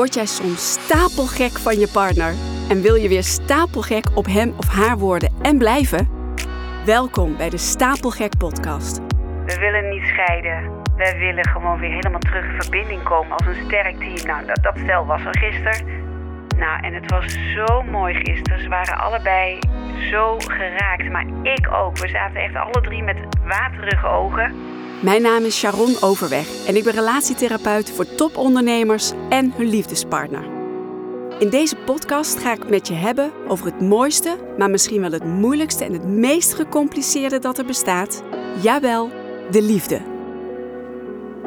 Word jij soms stapelgek van je partner en wil je weer stapelgek op hem of haar worden en blijven? Welkom bij de Stapelgek Podcast. We willen niet scheiden. We willen gewoon weer helemaal terug in verbinding komen als een sterk team. Nou, dat, dat stel was er gisteren. Nou, en het was zo mooi gisteren. Ze waren allebei zo geraakt, maar ik ook. We zaten echt alle drie met waterige ogen. Mijn naam is Sharon Overweg en ik ben relatietherapeut voor topondernemers en hun liefdespartner. In deze podcast ga ik met je hebben over het mooiste, maar misschien wel het moeilijkste en het meest gecompliceerde dat er bestaat. Jawel, de liefde.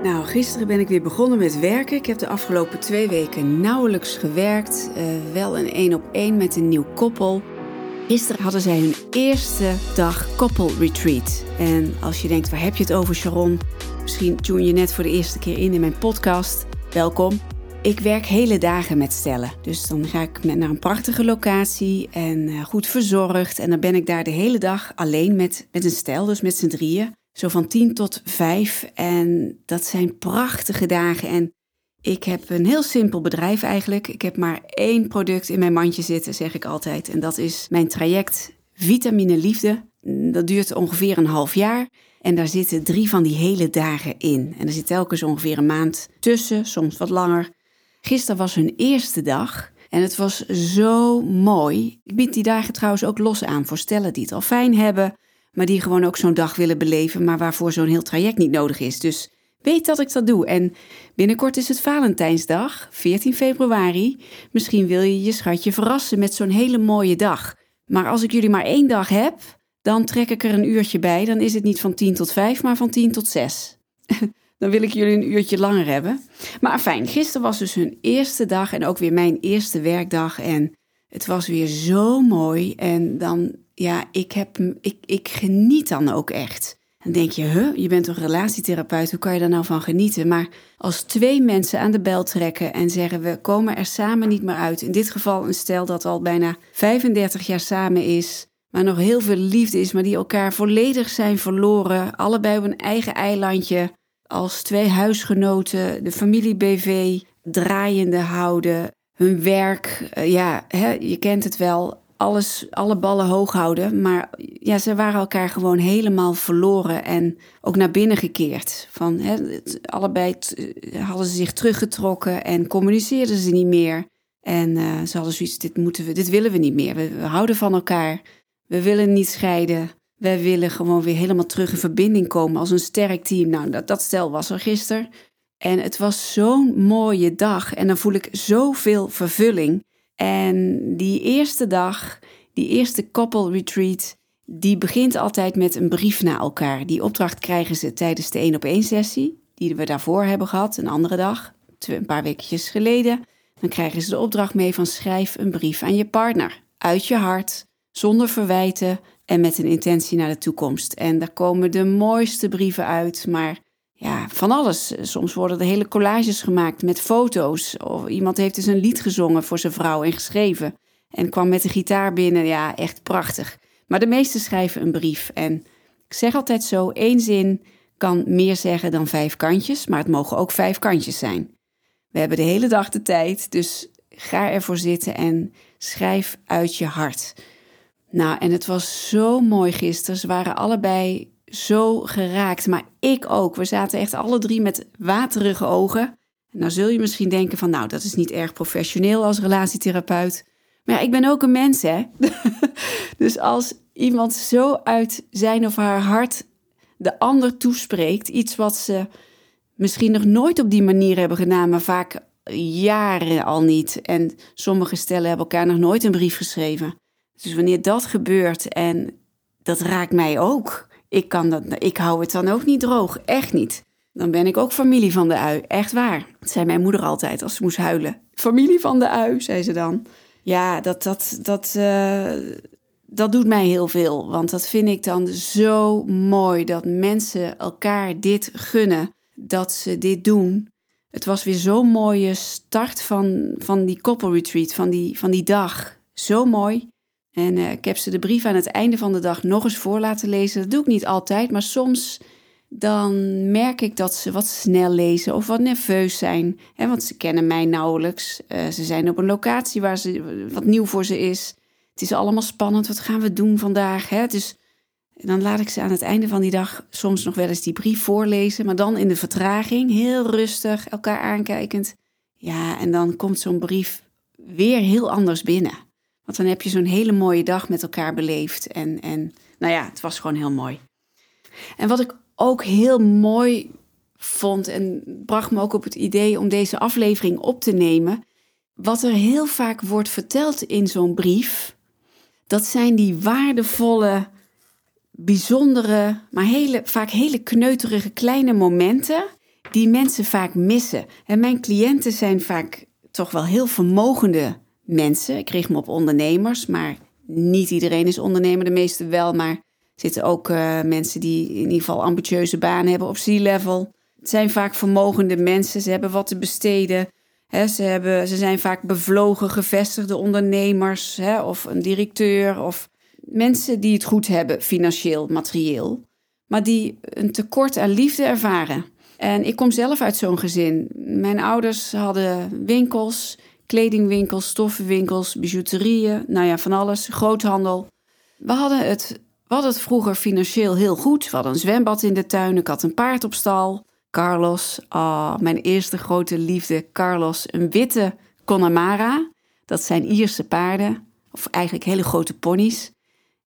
Nou, gisteren ben ik weer begonnen met werken. Ik heb de afgelopen twee weken nauwelijks gewerkt. Uh, wel een één op één met een nieuw koppel. Gisteren hadden zij hun eerste dag koppelretreat. En als je denkt, waar heb je het over Sharon? Misschien tune je net voor de eerste keer in in mijn podcast. Welkom. Ik werk hele dagen met stellen. Dus dan ga ik naar een prachtige locatie en eh, goed verzorgd. En dan ben ik daar de hele dag alleen met, met een stel, dus met z'n drieën. Zo van tien tot vijf. En dat zijn prachtige dagen. En ik heb een heel simpel bedrijf eigenlijk. Ik heb maar één product in mijn mandje zitten, zeg ik altijd. En dat is mijn traject Vitamine Liefde. Dat duurt ongeveer een half jaar. En daar zitten drie van die hele dagen in. En er zit telkens ongeveer een maand tussen, soms wat langer. Gisteren was hun eerste dag. En het was zo mooi. Ik bied die dagen trouwens ook los aan voor stellen die het al fijn hebben, maar die gewoon ook zo'n dag willen beleven, maar waarvoor zo'n heel traject niet nodig is. Dus Weet dat ik dat doe. En binnenkort is het Valentijnsdag, 14 februari. Misschien wil je je schatje verrassen met zo'n hele mooie dag. Maar als ik jullie maar één dag heb, dan trek ik er een uurtje bij. Dan is het niet van 10 tot 5, maar van 10 tot 6. dan wil ik jullie een uurtje langer hebben. Maar fijn, gisteren was dus hun eerste dag en ook weer mijn eerste werkdag. En het was weer zo mooi. En dan, ja, ik, heb, ik, ik geniet dan ook echt. Dan denk je, huh, je bent een relatietherapeut, hoe kan je daar nou van genieten? Maar als twee mensen aan de bel trekken en zeggen we komen er samen niet meer uit, in dit geval een stel dat al bijna 35 jaar samen is, maar nog heel veel liefde is, maar die elkaar volledig zijn verloren, allebei op een eigen eilandje, als twee huisgenoten, de familie BV draaiende houden, hun werk, eh, ja, hè, je kent het wel, alles, alle ballen hoog houden. Maar ja, ze waren elkaar gewoon helemaal verloren en ook naar binnen gekeerd. Van, hè, allebei eh, hadden ze zich teruggetrokken en communiceerden ze niet meer. En uh, ze hadden zoiets, dit, moeten we, dit willen we niet meer. We, we houden van elkaar. We willen niet scheiden. Wij willen gewoon weer helemaal terug in verbinding komen als een sterk team. Nou, dat, dat stel was er gisteren. En het was zo'n mooie dag. En dan voel ik zoveel vervulling. En die eerste dag, die eerste couple retreat, die begint altijd met een brief naar elkaar. Die opdracht krijgen ze tijdens de één op één sessie, die we daarvoor hebben gehad, een andere dag, een paar wekjes geleden. Dan krijgen ze de opdracht mee van schrijf een brief aan je partner, uit je hart, zonder verwijten en met een intentie naar de toekomst. En daar komen de mooiste brieven uit, maar ja, van alles. Soms worden er hele collages gemaakt met foto's. Of iemand heeft dus een lied gezongen voor zijn vrouw en geschreven. En kwam met de gitaar binnen. Ja, echt prachtig. Maar de meesten schrijven een brief. En ik zeg altijd zo: één zin kan meer zeggen dan vijf kantjes, maar het mogen ook vijf kantjes zijn. We hebben de hele dag de tijd, dus ga ervoor zitten en schrijf uit je hart. Nou, en het was zo mooi gisteren. Ze waren allebei zo geraakt, maar ik ook. We zaten echt alle drie met waterige ogen. nou zul je misschien denken van, nou, dat is niet erg professioneel als relatietherapeut. Maar ja, ik ben ook een mens, hè. dus als iemand zo uit zijn of haar hart de ander toespreekt, iets wat ze misschien nog nooit op die manier hebben gedaan, maar vaak jaren al niet. En sommige stellen hebben elkaar nog nooit een brief geschreven. Dus wanneer dat gebeurt en dat raakt mij ook, ik, kan dat, ik hou het dan ook niet droog, echt niet. Dan ben ik ook familie van de ui, echt waar. Dat zei mijn moeder altijd als ze moest huilen. Familie van de ui, zei ze dan. Ja, dat, dat, dat, uh, dat doet mij heel veel. Want dat vind ik dan zo mooi dat mensen elkaar dit gunnen. Dat ze dit doen. Het was weer zo'n mooie start van, van die koppelretreat, van die, van die dag. Zo mooi. En uh, ik heb ze de brief aan het einde van de dag nog eens voor laten lezen. Dat doe ik niet altijd, maar soms dan merk ik dat ze wat snel lezen of wat nerveus zijn. Hè, want ze kennen mij nauwelijks. Uh, ze zijn op een locatie waar ze, wat nieuw voor ze is. Het is allemaal spannend. Wat gaan we doen vandaag? Hè? Dus dan laat ik ze aan het einde van die dag soms nog wel eens die brief voorlezen. Maar dan in de vertraging, heel rustig, elkaar aankijkend. Ja, en dan komt zo'n brief weer heel anders binnen. Want dan heb je zo'n hele mooie dag met elkaar beleefd. En, en nou ja, het was gewoon heel mooi. En wat ik ook heel mooi vond en bracht me ook op het idee om deze aflevering op te nemen. Wat er heel vaak wordt verteld in zo'n brief, dat zijn die waardevolle, bijzondere, maar hele, vaak hele kneuterige kleine momenten die mensen vaak missen. En mijn cliënten zijn vaak toch wel heel vermogende mensen. Ik richt me op ondernemers, maar niet iedereen is ondernemer, de meeste wel, maar zitten ook uh, mensen die in ieder geval ambitieuze banen hebben op C-level. Het zijn vaak vermogende mensen, ze hebben wat te besteden. ze, hebben, ze zijn vaak bevlogen, gevestigde ondernemers of een directeur of mensen die het goed hebben, financieel, materieel, maar die een tekort aan liefde ervaren. En ik kom zelf uit zo'n gezin. Mijn ouders hadden winkels, kledingwinkels, stoffenwinkels, bijouterieën, nou ja, van alles, groothandel. We hadden het we hadden het vroeger financieel heel goed. We hadden een zwembad in de tuin, ik had een paard op stal. Carlos, oh, mijn eerste grote liefde, Carlos, een witte Connemara. Dat zijn Ierse paarden, of eigenlijk hele grote ponies.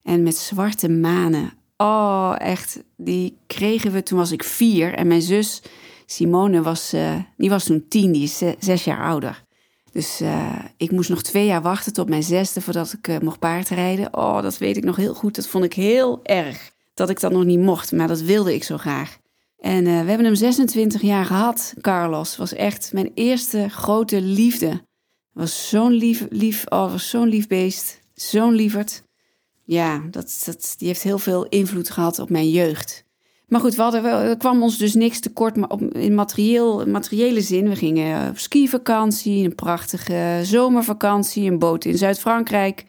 En met zwarte manen. Oh, echt, die kregen we toen was ik vier. En mijn zus Simone was, uh, die was toen tien, die is zes jaar ouder. Dus uh, ik moest nog twee jaar wachten tot mijn zesde voordat ik uh, mocht paardrijden. Oh, dat weet ik nog heel goed. Dat vond ik heel erg dat ik dat nog niet mocht, maar dat wilde ik zo graag. En uh, we hebben hem 26 jaar gehad, Carlos. Was echt mijn eerste grote liefde. Was zo'n lief, lief, oh, was zo'n lief beest. Zo'n lieverd. Ja, dat, dat, die heeft heel veel invloed gehad op mijn jeugd. Maar goed, we hadden, er kwam ons dus niks tekort maar op, in materieel, materiële zin. We gingen op skivakantie, een prachtige zomervakantie, een boot in Zuid-Frankrijk.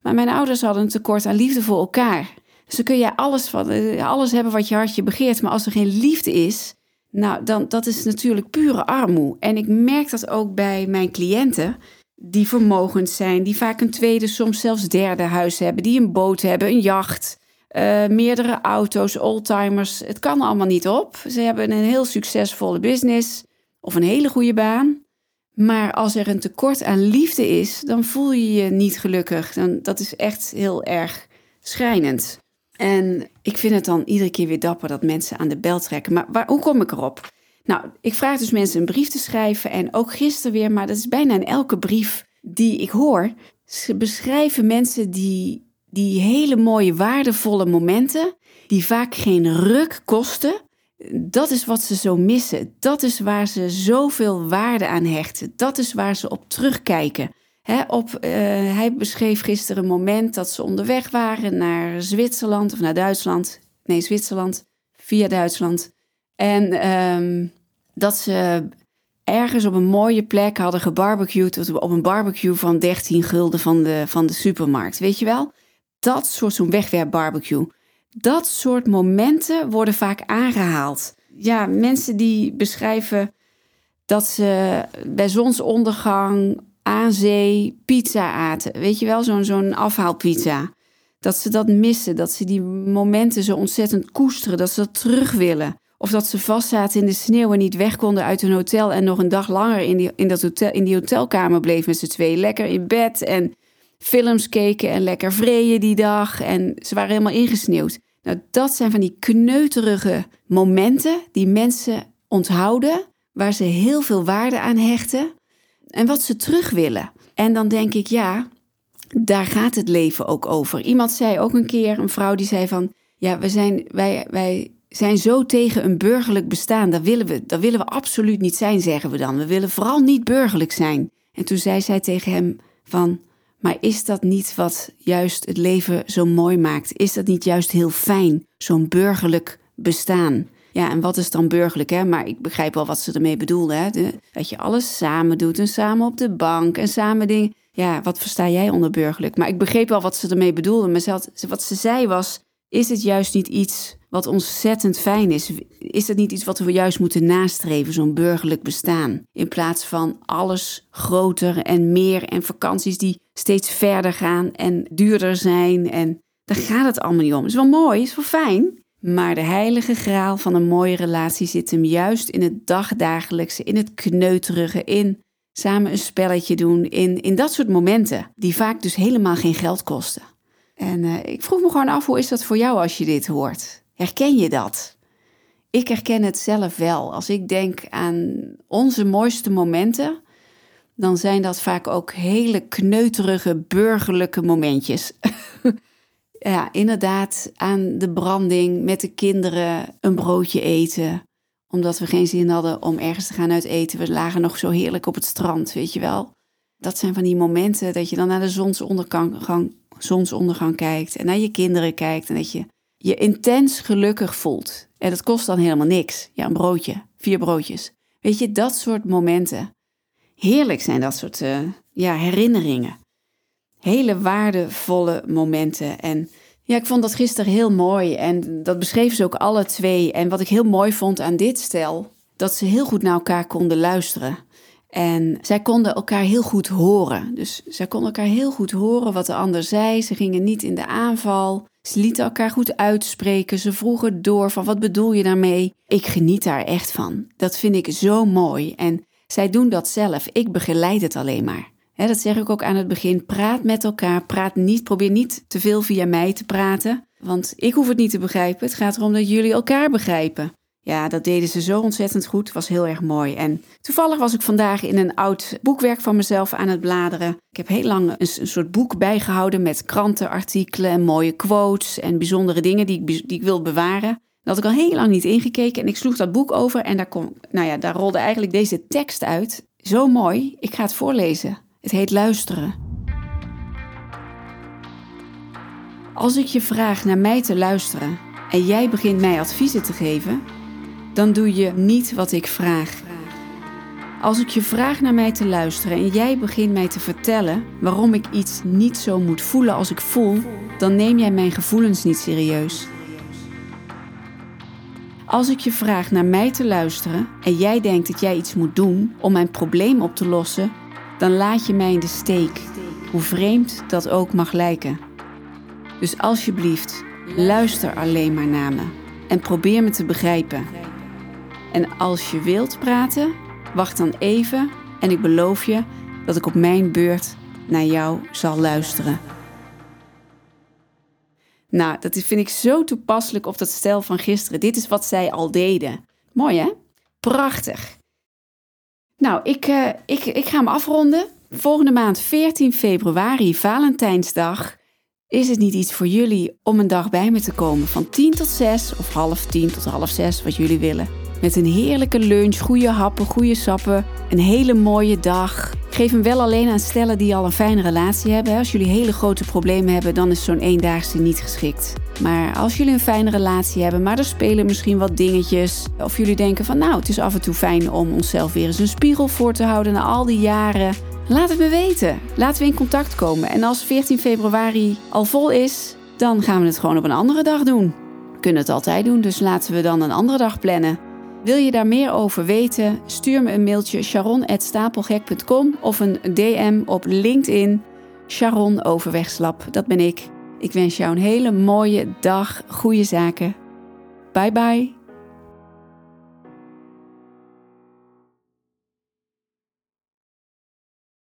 Maar mijn ouders hadden een tekort aan liefde voor elkaar. Dus dan kun je alles, van, eh, alles hebben wat je hartje begeert. Maar als er geen liefde is, nou, dan dat is natuurlijk pure armoe. En ik merk dat ook bij mijn cliënten die vermogend zijn, die vaak een tweede, soms zelfs derde huis hebben, die een boot hebben, een jacht. Uh, meerdere auto's, oldtimers. Het kan allemaal niet op. Ze hebben een heel succesvolle business of een hele goede baan. Maar als er een tekort aan liefde is, dan voel je je niet gelukkig. Dan, dat is echt heel erg schrijnend. En ik vind het dan iedere keer weer dapper dat mensen aan de bel trekken. Maar waar, hoe kom ik erop? Nou, ik vraag dus mensen een brief te schrijven. En ook gisteren weer, maar dat is bijna in elke brief die ik hoor. Beschrijven mensen die die hele mooie, waardevolle momenten, die vaak geen ruk kosten, dat is wat ze zo missen. Dat is waar ze zoveel waarde aan hechten. Dat is waar ze op terugkijken. op, uh, hij beschreef gisteren een moment dat ze onderweg waren naar Zwitserland of naar Duitsland. Nee, Zwitserland, via Duitsland. En um, dat ze ergens op een mooie plek hadden gebarbecued. Op een barbecue van 13 gulden van de, van de supermarkt. Weet je wel? Dat soort zo'n wegwerpbarbecue. Dat soort momenten worden vaak aangehaald. Ja, mensen die beschrijven dat ze bij zonsondergang aan zee pizza aten. Weet je wel, zo'n zo'n afhaalpizza. Dat ze dat missen, dat ze die momenten zo ontzettend koesteren, dat ze dat terug willen. Of dat ze vastzaten in de sneeuw en niet weg konden uit hun hotel en nog een dag langer in die, in dat hotel, in die hotelkamer bleef met z'n twee. Lekker in bed en films keken en lekker vreeën die dag. En ze waren helemaal ingesneeuwd. Nou, dat zijn van die kneuterige momenten die mensen onthouden, waar ze heel veel waarde aan hechten en wat ze terug willen. En dan denk ik, ja, daar gaat het leven ook over. Iemand zei ook een keer, een vrouw die zei van, ja, we zijn, wij, wij zijn zo tegen een burgerlijk bestaan. Dat willen, we, dat willen we absoluut niet zijn, zeggen we dan. We willen vooral niet burgerlijk zijn. En toen zei zij tegen hem van, maar is dat niet wat juist het leven zo mooi maakt? Is dat niet juist heel fijn, zo'n burgerlijk bestaan? Ja, en wat is dan burgerlijk, hè? Maar ik begrijp wel wat ze ermee bedoelde, hè? dat je alles samen doet en samen op de bank en samen dingen. Ja, wat versta jij onder burgerlijk? Maar ik begreep wel wat ze ermee bedoelde. Maar wat ze zei was, is het juist niet iets wat ontzettend fijn is. Is dat niet iets wat we juist moeten nastreven, zo'n burgerlijk bestaan? In plaats van alles groter en meer en vakanties die steeds verder gaan en duurder zijn. En daar gaat het allemaal niet om. Is wel mooi, is wel fijn. Maar de heilige graal van een mooie relatie zit hem juist in het dagdagelijkse, in het kneuterige, in samen een spelletje doen, in, in dat soort momenten, die vaak dus helemaal geen geld kosten. En uh, ik vroeg me gewoon af, hoe is dat voor jou als je dit hoort? Herken je dat? Ik herken het zelf wel. Als ik denk aan onze mooiste momenten, dan zijn dat vaak ook hele kneuterige burgerlijke momentjes. ja, inderdaad, aan de branding met de kinderen een broodje eten. Omdat we geen zin hadden om ergens te gaan uit eten. We lagen nog zo heerlijk op het strand, weet je wel. Dat zijn van die momenten dat je dan naar de zonsondergang, zonsondergang kijkt en naar je kinderen kijkt en dat je je intens gelukkig voelt. En dat kost dan helemaal niks. Ja, een broodje, vier broodjes. Weet je, dat soort momenten. Heerlijk zijn dat soort uh, ja, herinneringen. Hele waardevolle momenten. En ja, ik vond dat gisteren heel mooi. En dat beschreven ze ook alle twee. En wat ik heel mooi vond aan dit stel, dat ze heel goed naar elkaar konden luisteren. En zij konden elkaar heel goed horen. Dus zij konden elkaar heel goed horen wat de ander zei. Ze gingen niet in de aanval. Ze lieten elkaar goed uitspreken. Ze vroegen door van wat bedoel je daarmee? Ik geniet daar echt van. Dat vind ik zo mooi. En zij doen dat zelf. Ik begeleid het alleen maar. dat zeg ik ook aan het begin. Praat met elkaar. Praat niet, probeer niet te veel via mij te praten. Want ik hoef het niet te begrijpen. Het gaat erom dat jullie elkaar begrijpen. Ja, dat deden ze zo ontzettend goed. Was heel erg mooi. En toevallig was ik vandaag in een oud boekwerk van mezelf aan het bladeren. Ik heb heel lang een, soort boek bijgehouden met krantenartikelen en mooie quotes en bijzondere dingen die ik, die ik wil bewaren. Dat had ik al heel lang niet ingekeken en ik sloeg dat boek over en daar, kom, nou ja, daar rolde eigenlijk deze tekst uit. Zo mooi, ik ga het voorlezen. Het heet Luisteren. Als ik je vraag naar mij te luisteren en jij begint mij adviezen te geven, dan doe je niet wat ik vraag. Als ik je vraag naar mij te luisteren en jij begint mij te vertellen waarom ik iets niet zo moet voelen als ik voel, dan neem jij mijn gevoelens niet serieus. Als ik je vraag naar mij te luisteren en jij denkt dat jij iets moet doen om mijn probleem op te lossen, dan laat je mij in de steek, hoe vreemd dat ook mag lijken. Dus alsjeblieft, luister alleen maar naar me en probeer me te begrijpen. En als je wilt praten, wacht dan even en ik beloof je dat ik op mijn beurt naar jou zal luisteren. Nou, dat vind ik zo toepasselijk op dat stel van gisteren. Dit is wat zij al deden. Mooi hè? Prachtig. Nou, ik, uh, ik, ik ga hem afronden. Volgende maand 14 februari, Valentijnsdag. Is het niet iets voor jullie om een dag bij me te komen van 10 tot 6 of half 10 tot half 6, wat jullie willen? Met een heerlijke lunch, goede happen, goede sappen. Een hele mooie dag. Geef hem wel alleen aan stellen die al een fijne relatie hebben. Als jullie hele grote problemen hebben, dan is zo'n eendaagse niet geschikt. Maar als jullie een fijne relatie hebben, maar er spelen misschien wat dingetjes. Of jullie denken van nou, het is af en toe fijn om onszelf weer eens een spiegel voor te houden na al die jaren. Laat het me weten. Laten we in contact komen. En als 14 februari al vol is, dan gaan we het gewoon op een andere dag doen. We kunnen het altijd doen, dus laten we dan een andere dag plannen. Wil je daar meer over weten? Stuur me een mailtje sharon.stapelgek.com of een DM op LinkedIn. Sharon Overwegslap, dat ben ik. Ik wens jou een hele mooie dag, goede zaken. Bye bye.